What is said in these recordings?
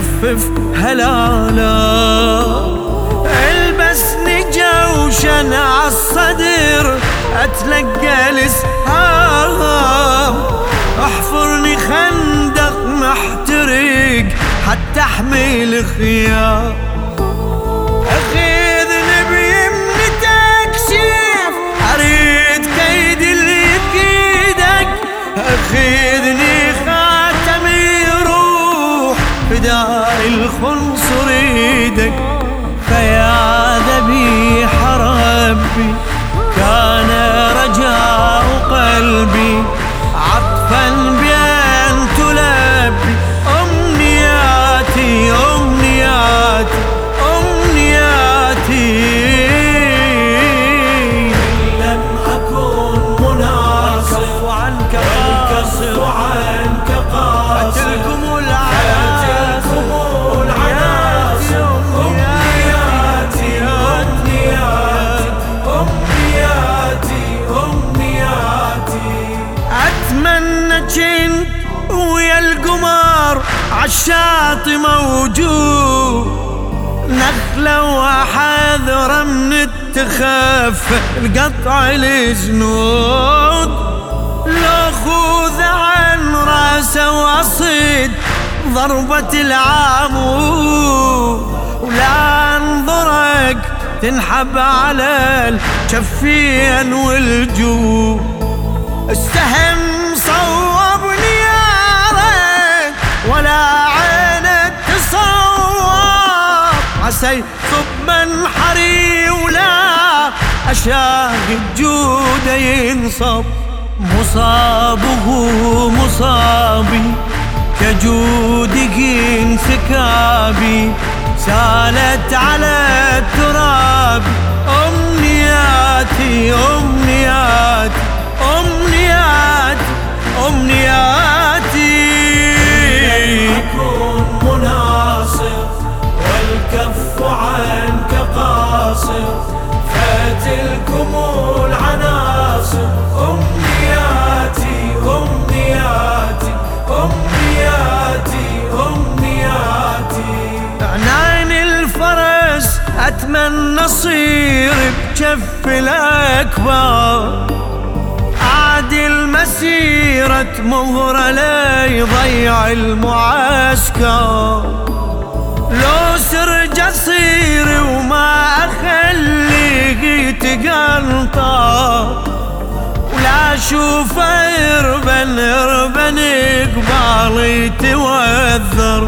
خفف هلالا. البسني جوشن عالصدر أتلقى الإسهام. احفرني خندق محترق حتى احمل خيار عالشاطئ موجود نخلة وحذرة من التخف القطع الجنود لو خوذ عن راسه واصيد ضربة العمود. ولا انظرك تنحب على الكفين والجود. السهم صب منحري ولا أشاق الجود ينصب مصابه مصابي كجودك انسكابي سالت على التراب أمنياتي أمنياتي أمنياتي أمنياتي أتمنى أصير بكف الأكبر. أعدل مسيرة مهرة لا يضيع المعسكر. لو سر جصير وما أخليه يتقنطر. ولا أشوف إربن إربن قبالي يتوذر.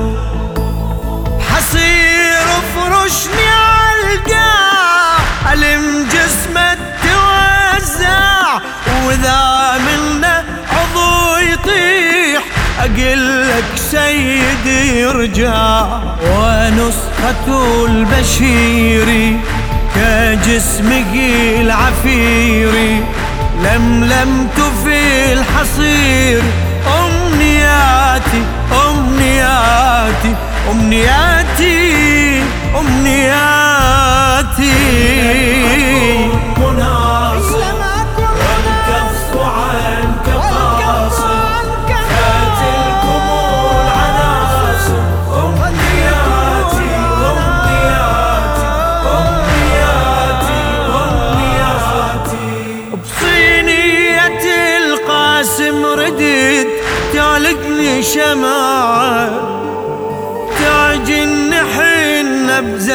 سيدي يرجع ونسخة البشير كجسمه العفير. لملمت في الحصير أمنياتي أمنياتي أمنياتي أمنياتي. مناصر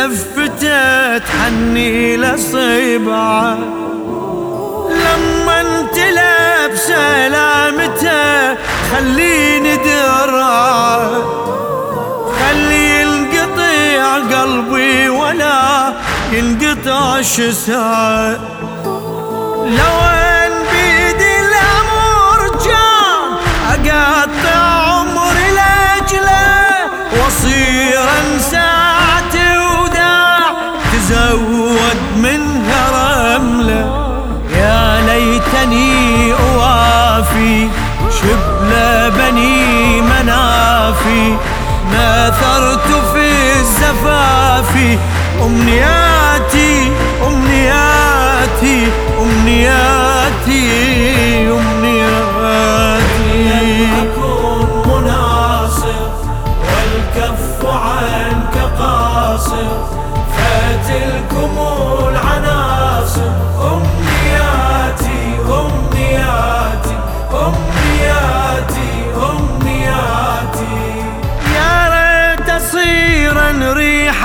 النحن بزفته تحني لصيبعه لما انت لابسه سلامته خليني درعه خلي ينقطع قلبي ولا ينقطع شسعه لو أقطع عمري لأجله وأصير انساعتي بني منافي ناثرت في الزفاف أمنياتي أمنياتي أمنياتي.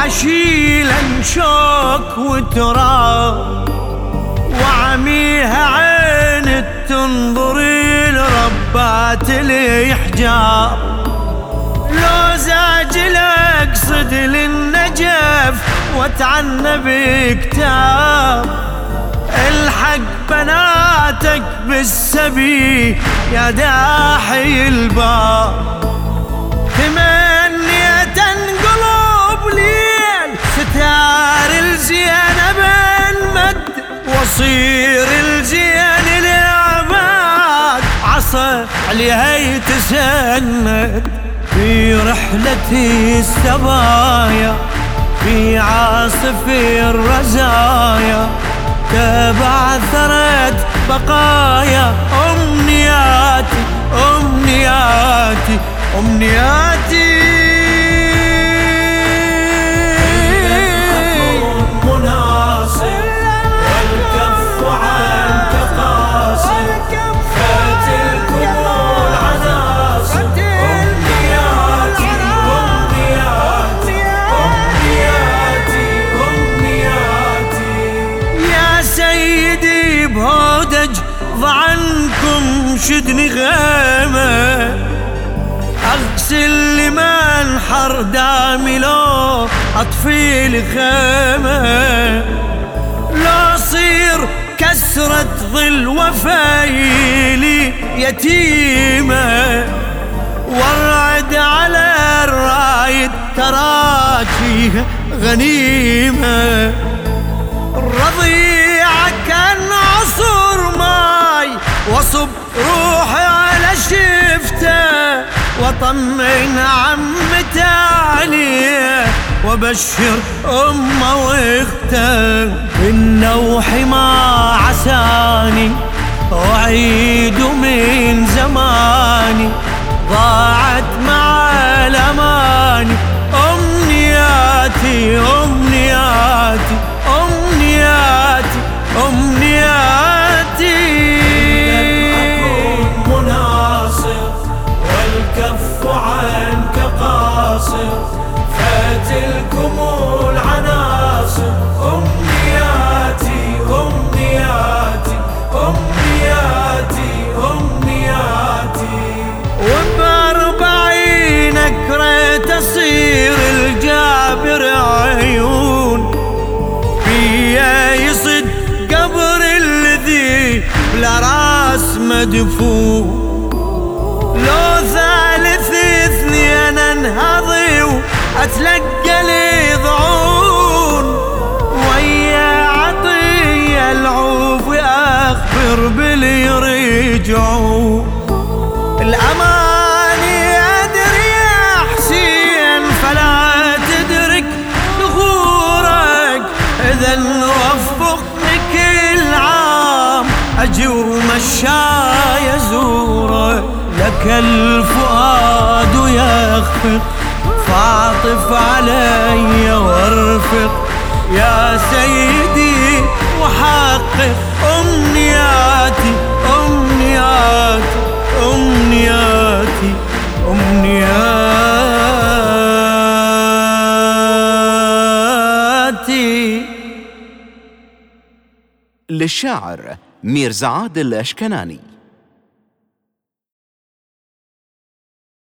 حشيلا شوك وتراب وعميها عين تنظري لربات الإحجار لو زاجل اقصد للنجف واتعنى بكتاب. الحق بناتك بالسبي يا داحي الباب. ستار الزينب انمد واصير الزين العباد عصا عليها يتسند في رحلة السبايا في عاصف الرزايا تبعثرت بقايا أمنياتي أمنياتي أمنياتي. شدني غيمة. أغسل لمن حر دامي لو أطفي لي خيمة. لا صير كسرة ظل وفايلي يتيمة. ورعد على الرايد تراكي غنيمة. وصب روحي على شفته وطمن عمته عليه وبشر أمه وأخته النوح ما عساني وعيد من زماني. ضاعت مدفون. واتلقى لي ضعون ويا عطية العوف اخبر باللي يرجعون. أدري يا حسين فلا تدرك إذا أجي لك الفؤاد يخفق. فاعطف علي وارفق يا سيدي وحقق أمنياتي أمنياتي أمنياتي أمنياتي. للشاعر ميرزا عادل الأشكناني.